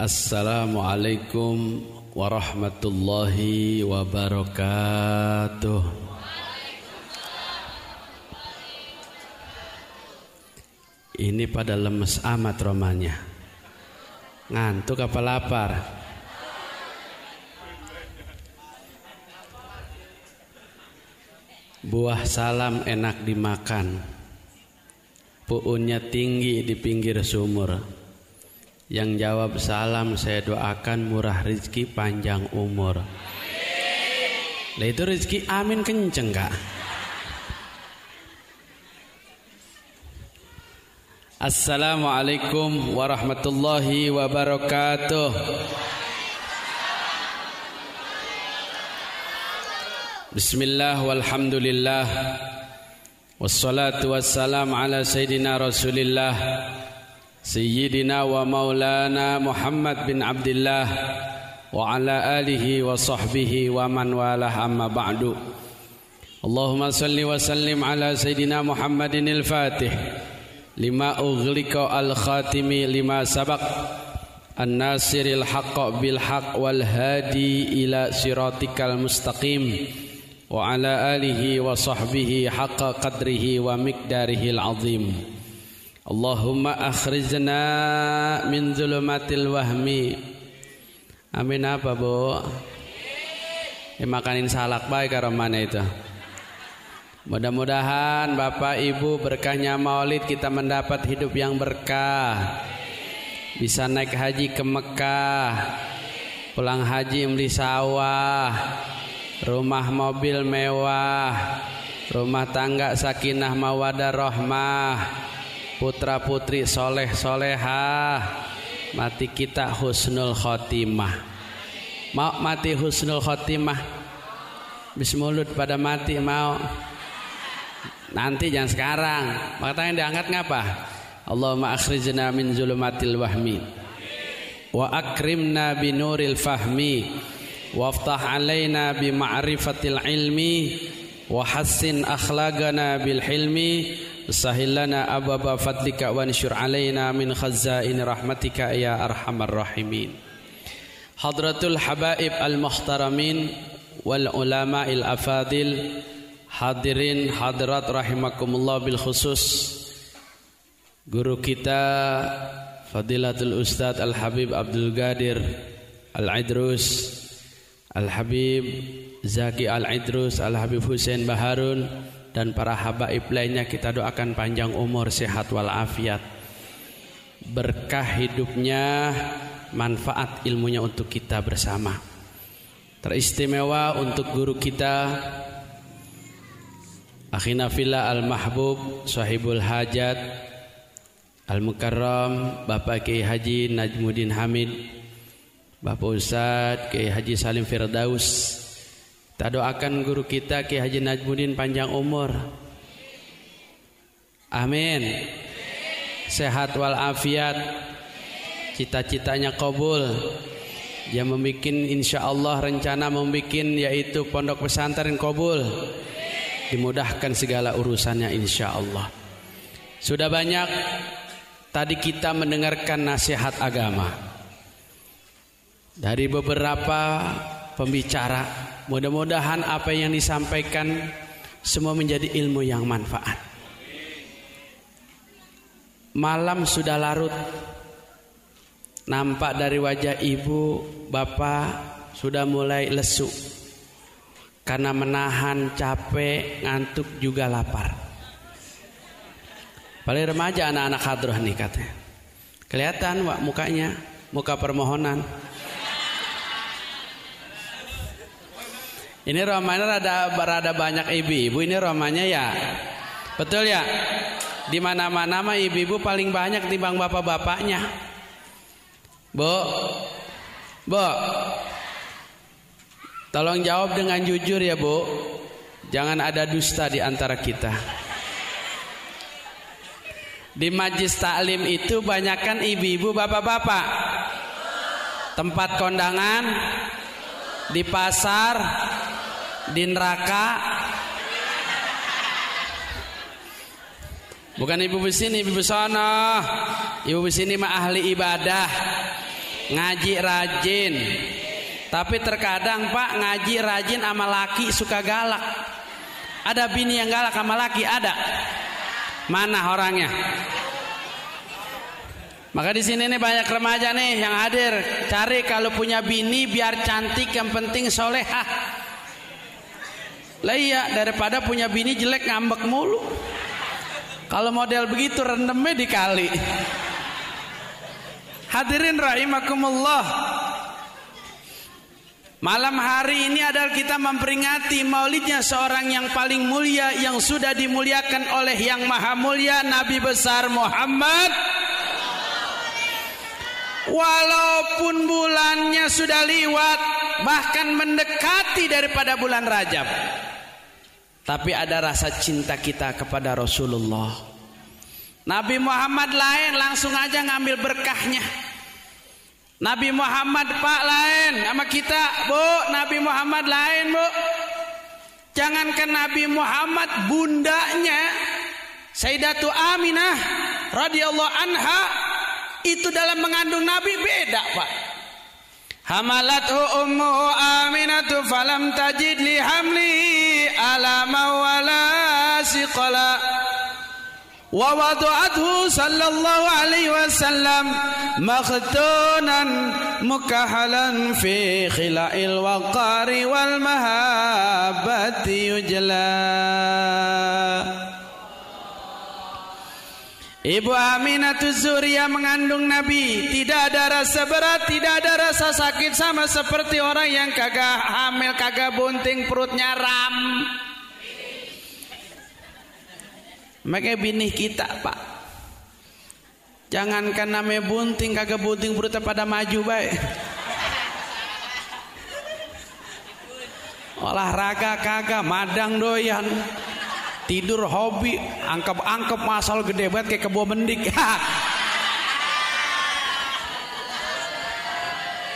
Assalamualaikum warahmatullahi wabarakatuh. Ini pada lemes amat romanya. Ngantuk apa lapar? Buah salam enak dimakan. Puunnya tinggi di pinggir sumur yang jawab salam saya doakan murah rizki panjang umur. Lah itu rizki amin kenceng kak. Assalamualaikum warahmatullahi wabarakatuh. Bismillah walhamdulillah Wassalatu wassalam ala sayyidina rasulillah سيدنا ومولانا محمد بن عبد الله وعلى آله وصحبه ومن والاه أما بعد. اللهم صل وسلم على سيدنا محمد الفاتح لما أغلق الخاتم لما سبق الناصر الحق بالحق والهادي إلى صراطك المستقيم وعلى آله وصحبه حق قدره ومقداره العظيم. Allahumma akhrijna min zulumatil wahmi. Amin apa bu? Ya, makanin salak baik karo mana itu? Mudah-mudahan Bapak Ibu berkahnya maulid kita mendapat hidup yang berkah. Bisa naik haji ke Mekah Pulang haji beli sawah Rumah mobil mewah Rumah tangga sakinah mawadah rahmah putra putri soleh solehah. Mati kita husnul khotimah. Mau mati husnul khotimah? Bismulut pada mati mau. Nanti jangan sekarang. Makanya diangkat ngapa? Allahumma akhrijna min zulumatil wahmi. Wa akrimna binuril fahmi. Waftah alaina bi ma'rifatil ilmi. Wa hassin akhlaqana bil hilmi سهل لنا أبواب فضلك وانشر علينا من خزائن رحمتك يا أرحم الراحمين حضرة الحبائب المحترمين والعلماء الأفاضل hadirin hadirat rahimakumullah bil khusus guru kita Fadilatul Ustaz Al Habib Abdul Gadir Al Idrus Al Habib Zaki Al Idrus Al Habib Hussein Baharun dan para habaib lainnya kita doakan panjang umur sehat walafiat. Berkah hidupnya manfaat ilmunya untuk kita bersama. Teristimewa untuk guru kita akhina fillah al-mahbub sahibul hajat al-mukarram Bapak Kiai Haji Najmuddin Hamid Bapak Ustadz Kiai Haji Salim Firdaus kita doakan guru kita Ki Haji Najmuddin panjang umur. Amin. Sehat walafiat. Cita-citanya kabul. Dia membuat insya Allah rencana membuat yaitu pondok pesantren kabul. Dimudahkan segala urusannya insya Allah. Sudah banyak tadi kita mendengarkan nasihat agama dari beberapa pembicara Mudah-mudahan apa yang disampaikan semua menjadi ilmu yang manfaat. Malam sudah larut. Nampak dari wajah ibu, bapak sudah mulai lesu. Karena menahan capek, ngantuk juga lapar. Paling remaja anak-anak hadroh nih katanya. Kelihatan wak mukanya, muka permohonan. Ini romanya ada berada banyak ibu-ibu. Ini romanya ya. Betul ya? Di mana-mana mah ibu-ibu paling banyak timbang bapak-bapaknya. Bu. Bu. Tolong jawab dengan jujur ya, Bu. Jangan ada dusta di antara kita. Di majlis taklim itu banyakkan ibu-ibu, bapak-bapak. Tempat kondangan di pasar di neraka. Bukan ibu sini ibu sana. Ibu sini mah ahli ibadah. Ngaji rajin. Tapi terkadang pak ngaji rajin sama laki suka galak. Ada bini yang galak sama laki? Ada. Mana orangnya? Maka di sini nih banyak remaja nih yang hadir. Cari kalau punya bini biar cantik yang penting solehah lah iya daripada punya bini jelek ngambek mulu. Kalau model begitu rendemnya dikali. Hadirin rahimakumullah. Malam hari ini adalah kita memperingati maulidnya seorang yang paling mulia yang sudah dimuliakan oleh yang maha mulia Nabi besar Muhammad. Walaupun bulannya sudah lewat bahkan mendekati daripada bulan Rajab. Tapi ada rasa cinta kita kepada Rasulullah. Nabi Muhammad lain langsung aja ngambil berkahnya. Nabi Muhammad Pak lain sama kita, Bu. Nabi Muhammad lain, Bu. Jangankan Nabi Muhammad bundanya Sayyidatu Aminah radhiyallahu anha itu dalam mengandung Nabi beda, Pak. Hamalathu ummuhu Aminatu falam tajid li hamli wala siqala wa wada'athu sallallahu alaihi wasallam makhtunan mukahalan fi khila'il waqari wal mahabbati yujla Ibu Aminatul Zuriyah mengandung Nabi. Tidak ada rasa berat Tidak ada rasa sakit Sama seperti orang yang kagak hamil Kagak bunting perutnya ram Makanya bini kita pak. Jangankan namanya bunting Kagak bunting perutnya pada maju baik. Olahraga kagak Madang doyan. Tidur hobi angkep-angkep masal gede banget kayak kebo mendik.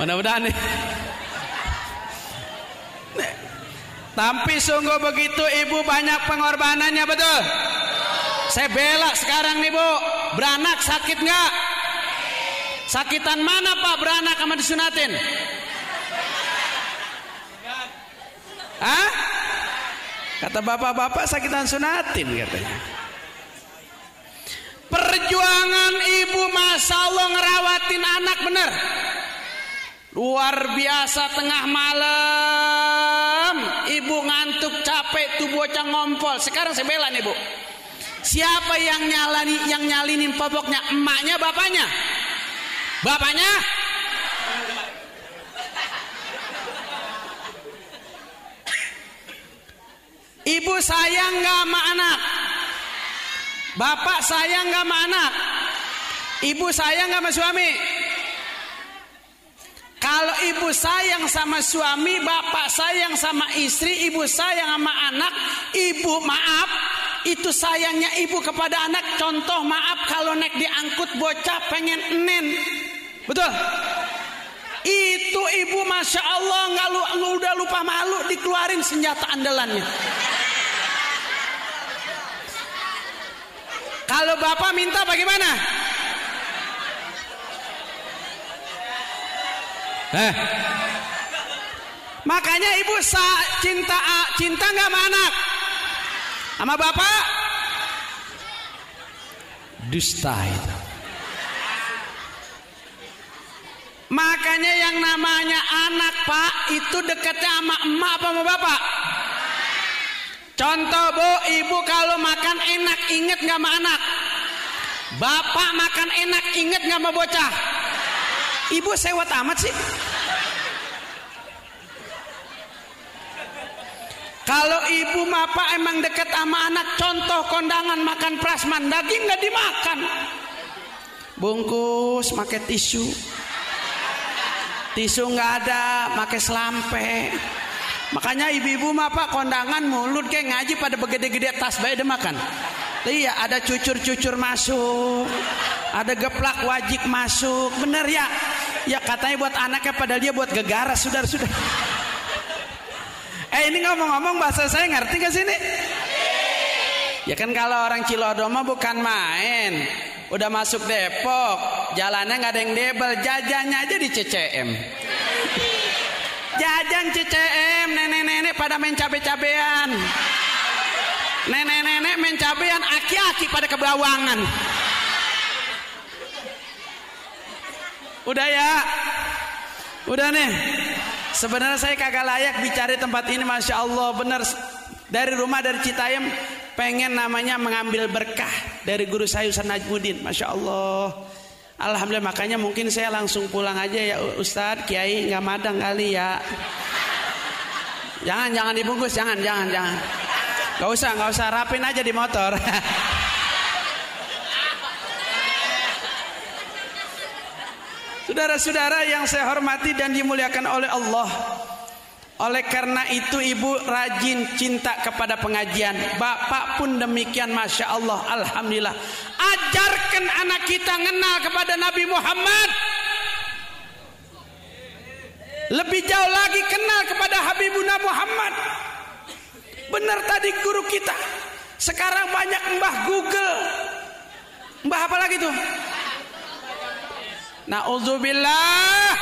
Mudah-mudahan nih. Tapi sungguh begitu ibu banyak pengorbanannya betul saya bela sekarang nih bu beranak sakit nggak sakitan mana pak beranak sama disunatin Hah? Kata bapak-bapak sakitan sunatin katanya. Perjuangan ibu masa Allah ngerawatin anak bener. Luar biasa tengah malam Ibu ngantuk capek tuh bocah ngompol Sekarang saya bela nih bu Siapa yang nyalani yang nyalinin popoknya Emaknya bapaknya Bapaknya Ibu sayang gak sama anak? Bapak sayang gak sama anak? Ibu sayang gak sama suami? Kalau ibu sayang sama suami, bapak sayang sama istri, ibu sayang sama anak, ibu maaf, itu sayangnya ibu kepada anak. Contoh maaf kalau naik diangkut bocah pengen nen. Betul? Itu ibu masya Allah nggak lu, udah lupa malu dikeluarin senjata andalannya. Kalau bapak minta bagaimana? Eh. Makanya ibu sa cinta cinta nggak sama anak? Sama bapak? Dusta itu. Makanya yang namanya anak pak itu dekatnya sama emak apa sama bapak? Contoh bu, ibu kalau makan enak inget nggak sama anak? Bapak makan enak inget nggak sama bocah? Ibu sewot amat sih. Kalau ibu bapak emang deket sama anak, contoh kondangan makan prasman, daging nggak dimakan. Bungkus, pakai tisu. Tisu nggak ada, pakai selampe. Makanya ibu-ibu mah kondangan mulut kayak ngaji pada begede-gede tas bayi dia makan. Iya ada cucur-cucur masuk, ada geplak wajib masuk, bener ya? Ya katanya buat anaknya padahal dia buat gegara sudah sudah. Eh ini ngomong-ngomong bahasa saya ngerti gak sini? Ya kan kalau orang Cilodoma bukan main. Udah masuk Depok jalannya nggak ada yang debel jajannya aja di CCM jajan CCM nenek-nenek pada main cabe-cabean. Nenek-nenek main cabean aki-aki pada kebawangan. Udah ya? Udah nih sebenarnya saya kagak layak bicara tempat ini Masya Allah. Bener dari rumah dari Citayam pengen namanya mengambil berkah dari guru saya Ustaz Najmudin Masya Allah. Alhamdulillah makanya mungkin saya langsung pulang aja ya Ustadz Kiai nggak madang kali ya. Jangan jangan dibungkus jangan jangan jangan. Gak usah, gak usah rapin aja di motor. Saudara-saudara yang saya hormati dan dimuliakan oleh Allah. Oleh karena itu ibu rajin cinta kepada pengajian. Bapak pun demikian Masya Allah. Alhamdulillah. Ajarkan anak kita kenal kepada Nabi Muhammad. Lebih jauh lagi kenal kepada Habibuna Muhammad. Benar tadi guru kita. Sekarang banyak mbah Google. Mbah apa lagi tuh? Nauzubillah.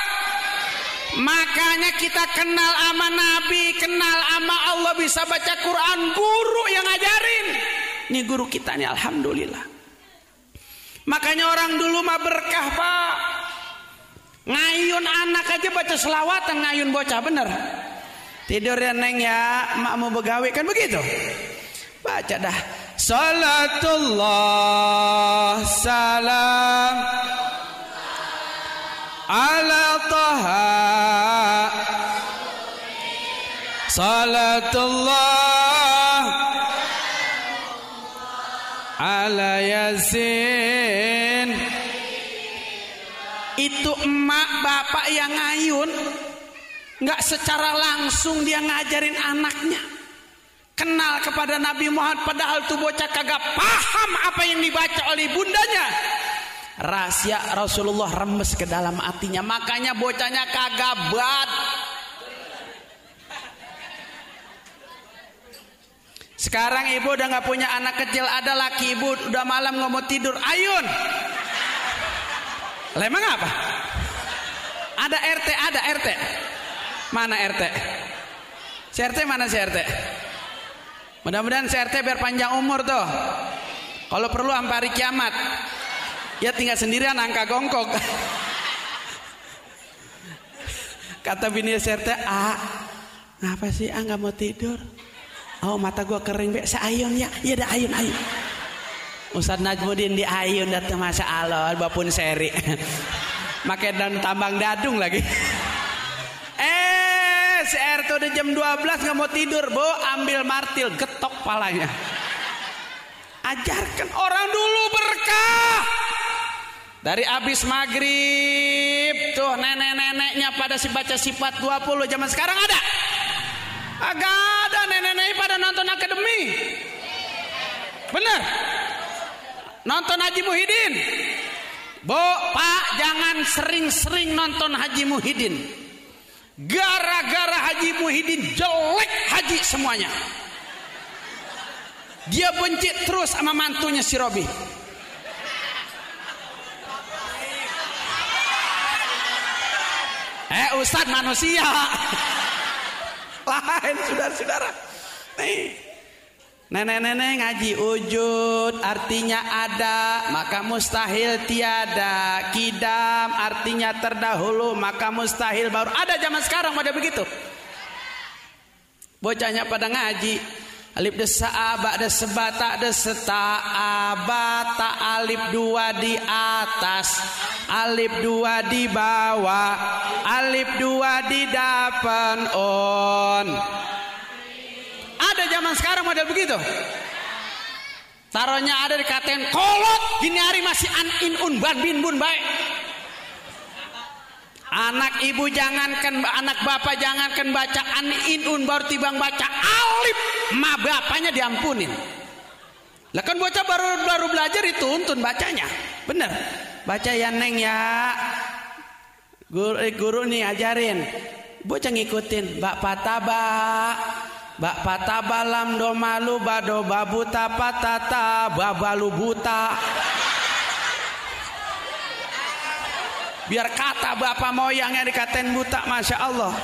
Makanya kita kenal ama Nabi, kenal ama Allah bisa baca Quran, guru yang ngajarin. Ini guru kita nih alhamdulillah. Makanya orang dulu mah berkah, Pak. Ngayun anak aja baca selawatan ngayun bocah bener. Tidur ya neng ya, mak mau begawe kan begitu. Baca dah. Salatullah salam ala taha. Salatullah. Ala yasin. Itu emak bapak yang ngayun. Nggak secara langsung dia ngajarin anaknya. Kenal kepada Nabi Muhammad padahal tuh bocah kagak paham apa yang dibaca oleh bundanya rahasia Rasulullah remes ke dalam hatinya makanya bocahnya kagak bad sekarang ibu udah nggak punya anak kecil ada laki ibu udah malam nggak mau tidur ayun lemang apa ada RT ada RT Mana RT? CRT mana CRT? Mudah-mudahan CRT biar panjang umur tuh. Kalau perlu sampai hari kiamat. Ya tinggal sendirian angka gongkok. Kata bini CRT, "Ah, ngapa sih ah nggak mau tidur?" Oh mata gua kering be, seayun ya, iya dah ayun ayun. Ustaz Najmudin di ayun datang masa Allah, bapun seri. Makai dan tambang dadung lagi. si RT udah jam 12 nggak mau tidur, bo ambil martil, getok palanya. Ajarkan orang dulu berkah. Dari abis maghrib tuh nenek-neneknya pada si baca sifat 20 zaman sekarang ada? Agak ada nenek-nenek pada nonton akademi. Bener? Nonton Haji Muhyiddin. Bo, Pak, jangan sering-sering nonton Haji Muhyiddin. Gara-gara Haji Muhyiddin jelek haji semuanya. Dia benci terus sama mantunya si Robi. Eh Ustadz manusia. Lain saudara-saudara. Nih. Nenek-nenek ngaji wujud artinya ada maka mustahil tiada. Kidam artinya terdahulu maka mustahil baru ada zaman sekarang pada begitu. Bocahnya pada ngaji. Alif desa aba ada sebata ada seta abata alif dua di atas alif dua di bawah alif dua di depan on ada zaman sekarang model begitu. Taruhnya ada di katen kolot gini hari masih an in un ban bin bun baik. Anak ibu jangankan anak bapak jangankan baca an in un baru tibang baca alif ma bapaknya diampunin. Lah kan bocah baru baru belajar dituntun bacanya. Bener. Baca ya neng ya. Guru, eh, guru nih ajarin. Bocah ngikutin. Bak pataba Bak pata balam do malu bado babuta patata babalu buta. Biar kata bapak moyangnya dikatain buta masya Allah.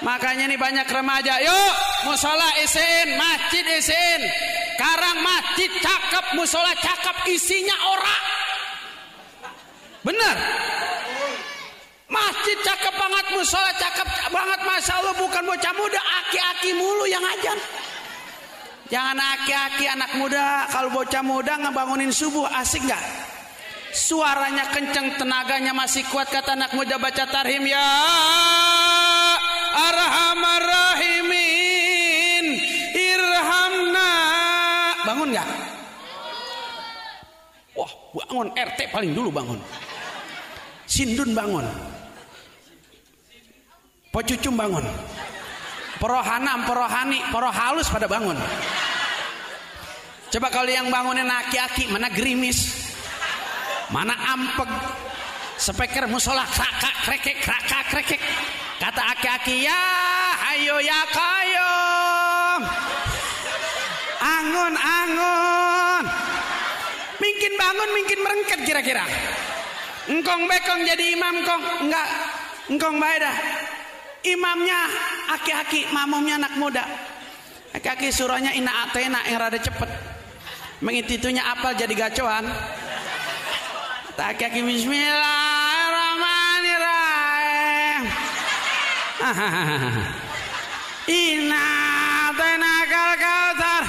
Makanya nih banyak remaja yuk musola isin masjid isin. Karang masjid cakep musola cakep isinya orang bener? Masjid cakep banget musola cakep banget masya Allah. Bukan bocah muda aki-aki mulu yang ajan jangan aki-aki anak muda. Kalau bocah muda ngebangunin subuh asik nggak suaranya kenceng tenaganya masih kuat kata anak muda baca tarhim ya arhamar rahimin irhamna. Bangun nggak? Wah bangun RT paling dulu bangun. Sindun bangun. Pocucum bangun. Porohanam, porohani, porohalus pada bangun. Coba kalau yang bangunin aki-aki Mana gerimis mana ampeg? Speaker musola krakak krekek krakak krekek. Kata aki-aki ya ayo ya kayo. Angun angun. Mungkin bangun mungkin merengket kira-kira. Engkong bekong jadi imam kong. Enggak. Engkong baida imamnya aki-aki mamumnya anak muda. Aki-aki surahnya ina atena yang rada cepet. Mengititunya apal jadi gacoan tak kaki bismillahirrahmanirrahim. Inna tenakal kautar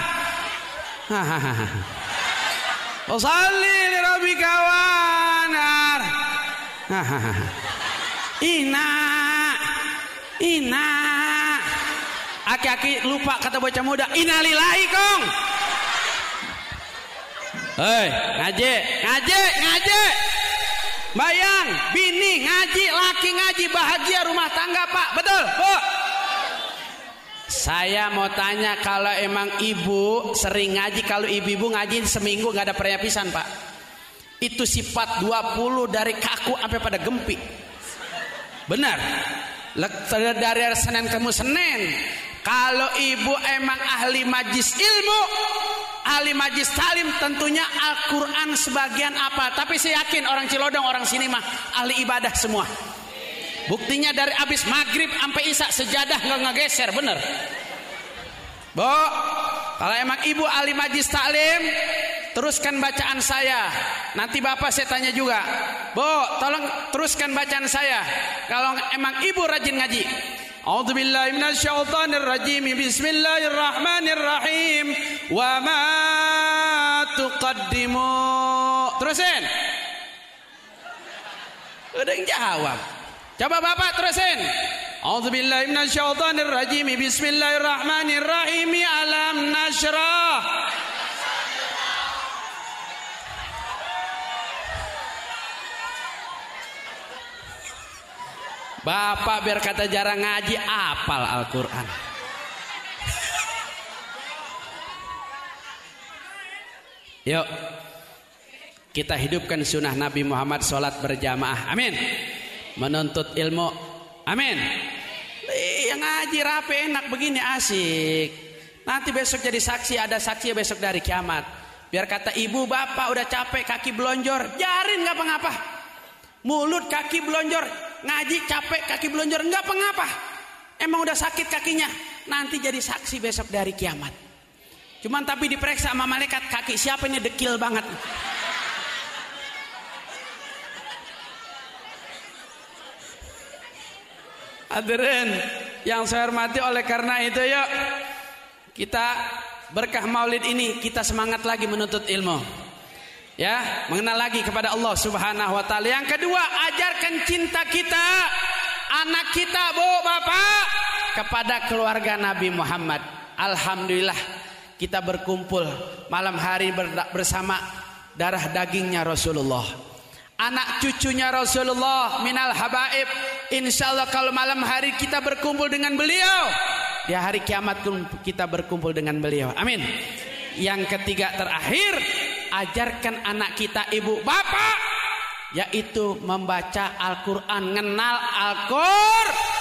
Wasalli li rabbika wanar Ina Ina Aki-aki lupa kata bocah muda. Inalilahi kong Hei, ngaji, ngaji, ngaji. Bayang, bini ngaji, laki ngaji, bahagia rumah tangga, Pak. Betul, Bu? Saya mau tanya kalau emang ibu sering ngaji, kalau ibu-ibu ngaji seminggu nggak ada peryapisan, Pak. Itu sifat 20 dari kaku sampai pada gempi. Benar. Dari Senin ke Senin. Kalau ibu emang ahli majlis ilmu, ahli majlis talim tentunya Al-Quran sebagian apa? Tapi saya yakin orang Cilodong orang sini mah ahli ibadah semua. Bukti nya dari abis maghrib sampai isya sejadah nggak ngegeser bener. Bo kalau emang ibu ahli majlis talim teruskan bacaan saya. Nanti bapak saya tanya juga. Bo tolong teruskan bacaan saya. Kalau emang ibu rajin ngaji. A'udzu billahi minasyaitonir rajim. Bismillahirrahmanirrahim wa ma tuqaddimu terusin udah yang jawab coba bapak terusin A'udzu billahi minasyaitonir rajim. Bismillahirrahmanirrahim. Ya alam nasyrah. Bapak biar kata jarang ngaji apal Al-Qur'an. Yuk kita hidupkan sunnah Nabi Muhammad sholat berjamaah. Amin. Menuntut ilmu. Amin. Yang ngaji rapi enak begini asik. Nanti besok jadi saksi ada saksi besok dari kiamat. Biar kata ibu bapak udah capek kaki belonjor, jarin nggak apa-apa. Mulut kaki belonjor, ngaji capek kaki belonjor enggak pengapa emang udah sakit kakinya nanti jadi saksi besok dari kiamat cuman tapi diperiksa sama malaikat kaki siapa ini dekil banget Hadirin yang saya hormati oleh karena itu yuk kita berkah maulid ini kita semangat lagi menuntut ilmu ya mengenal lagi kepada Allah Subhanahu wa taala. Yang kedua, ajarkan cinta kita anak kita, Bu, Bapak kepada keluarga Nabi Muhammad. Alhamdulillah kita berkumpul malam hari bersama darah dagingnya Rasulullah. Anak cucunya Rasulullah minal habaib. Insya Allah kalau malam hari kita berkumpul dengan beliau. Di hari kiamat kita berkumpul dengan beliau. Amin. Yang ketiga terakhir ajarkan anak kita ibu bapak yaitu membaca Al-Quran ngenal Al-Quran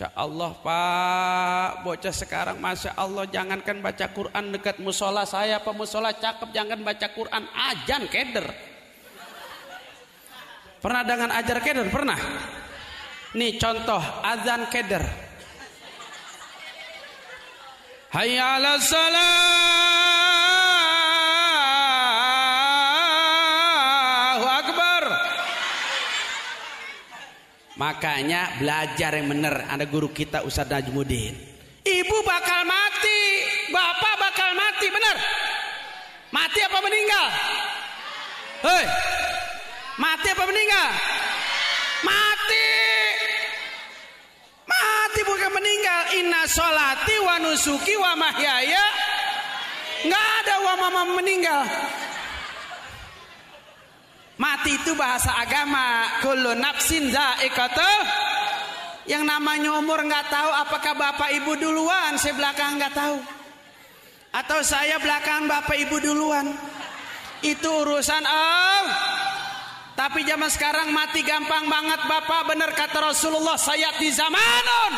Masya Allah Pak Bocah sekarang Masya Allah Jangankan baca Quran dekat musola saya Pemusola cakep Jangan baca Quran Ajan keder Pernah dengan ajar keder? Pernah? Nih contoh azan keder. Hayya 'alas Allahu Makanya belajar yang benar. Ada guru kita Ustaz Najmudin. Ibu bakal mati, bapak bakal mati, benar? Mati apa meninggal? Hei, mati apa meninggal? Mati. Mati bukan meninggal. Inna solati wa nusuki wa mahyaya. Nggak ada wa mama meninggal. Mati itu bahasa agama. Kullu nafsin za'iqatul. Yang namanya umur nggak tahu apakah bapak ibu duluan, saya belakang nggak tahu. Atau saya belakang bapak ibu duluan. Itu urusan Allah. Tapi zaman sekarang mati gampang banget Bapak benar kata Rasulullah saya di zamanun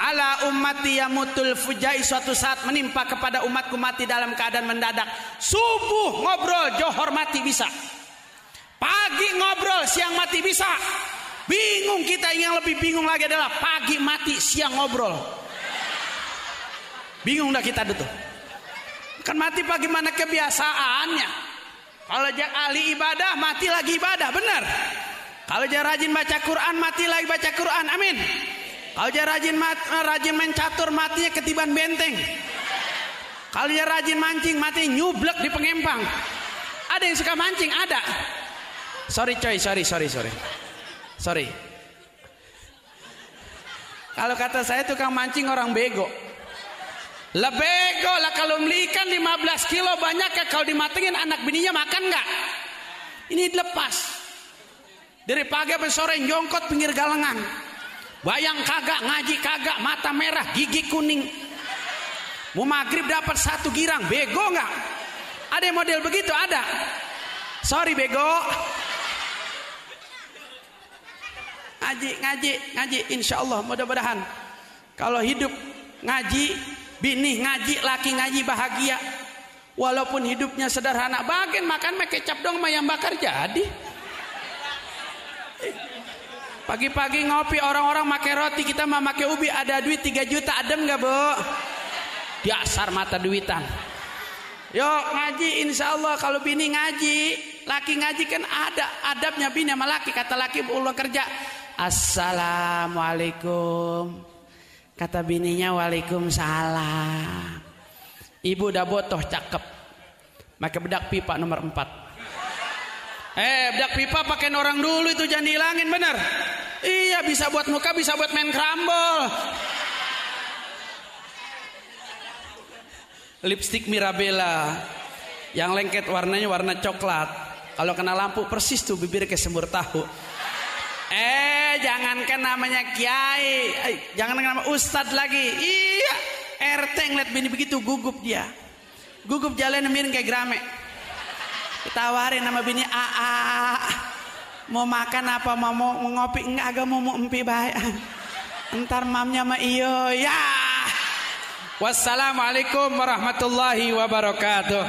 ala ummati yamutul fujai suatu saat menimpa kepada umatku mati dalam keadaan mendadak subuh ngobrol johor mati bisa pagi ngobrol siang mati bisa bingung kita yang lebih bingung lagi adalah pagi mati siang ngobrol bingung dah kita itu kan mati bagaimana kebiasaannya kalau ahli ibadah mati lagi ibadah, benar. Kalau dia rajin baca Quran mati lagi baca Quran. Amin. Kalau dia rajin mat, rajin mencatur matinya ketiban benteng. Kalau dia rajin mancing mati nyublek di pengempang. Ada yang suka mancing, ada. Sorry coy, sorry, sorry, sorry. Sorry. Kalau kata saya tukang mancing orang bego. Lebego lah kalau beli ikan 15 kilo banyak ya kalau dimatengin anak bininya makan nggak? Ini dilepas. Dari pagi sampai sore jongkot pinggir galengan. Bayang kagak, ngaji kagak, mata merah, gigi kuning. Mau maghrib dapat satu girang, bego nggak? Ada yang model begitu? Ada. Sorry bego. Ngaji, ngaji, ngaji. Insya Allah mudah-mudahan. Kalau hidup ngaji Bini ngaji, laki ngaji bahagia. Walaupun hidupnya sederhana, bagian makan make kecap dong mayam bakar jadi. Pagi-pagi ngopi orang-orang make roti, kita mah make ubi, ada duit 3 juta, adem nggak bu? Dasar mata duitan. Yuk ngaji insya Allah kalau bini ngaji, laki ngaji kan ada adabnya bini sama laki. Kata laki ulang kerja. Assalamualaikum. Kata bininya waalaikumsalam. Ibu udah botoh cakep. Pakai bedak pipa nomor 4. Eh bedak pipa pakai orang dulu itu jangan dihilangin bener. Iya bisa buat muka bisa buat main krambol. Lipstick Mirabella yang lengket warnanya warna coklat. Kalau kena lampu persis tuh bibir kayak semur tahu. Jangankan namanya kiai, eh, jangan nama ustad lagi. Iya, RT ngeliat bini begitu gugup dia. Gugup jalan miring kayak grame. Ditawarin nama bini AA. Mau makan apa mau, mau ngopi enggak agak mau mau empi baik. Entar mamnya mah iyo ya. Wassalamualaikum warahmatullahi wabarakatuh.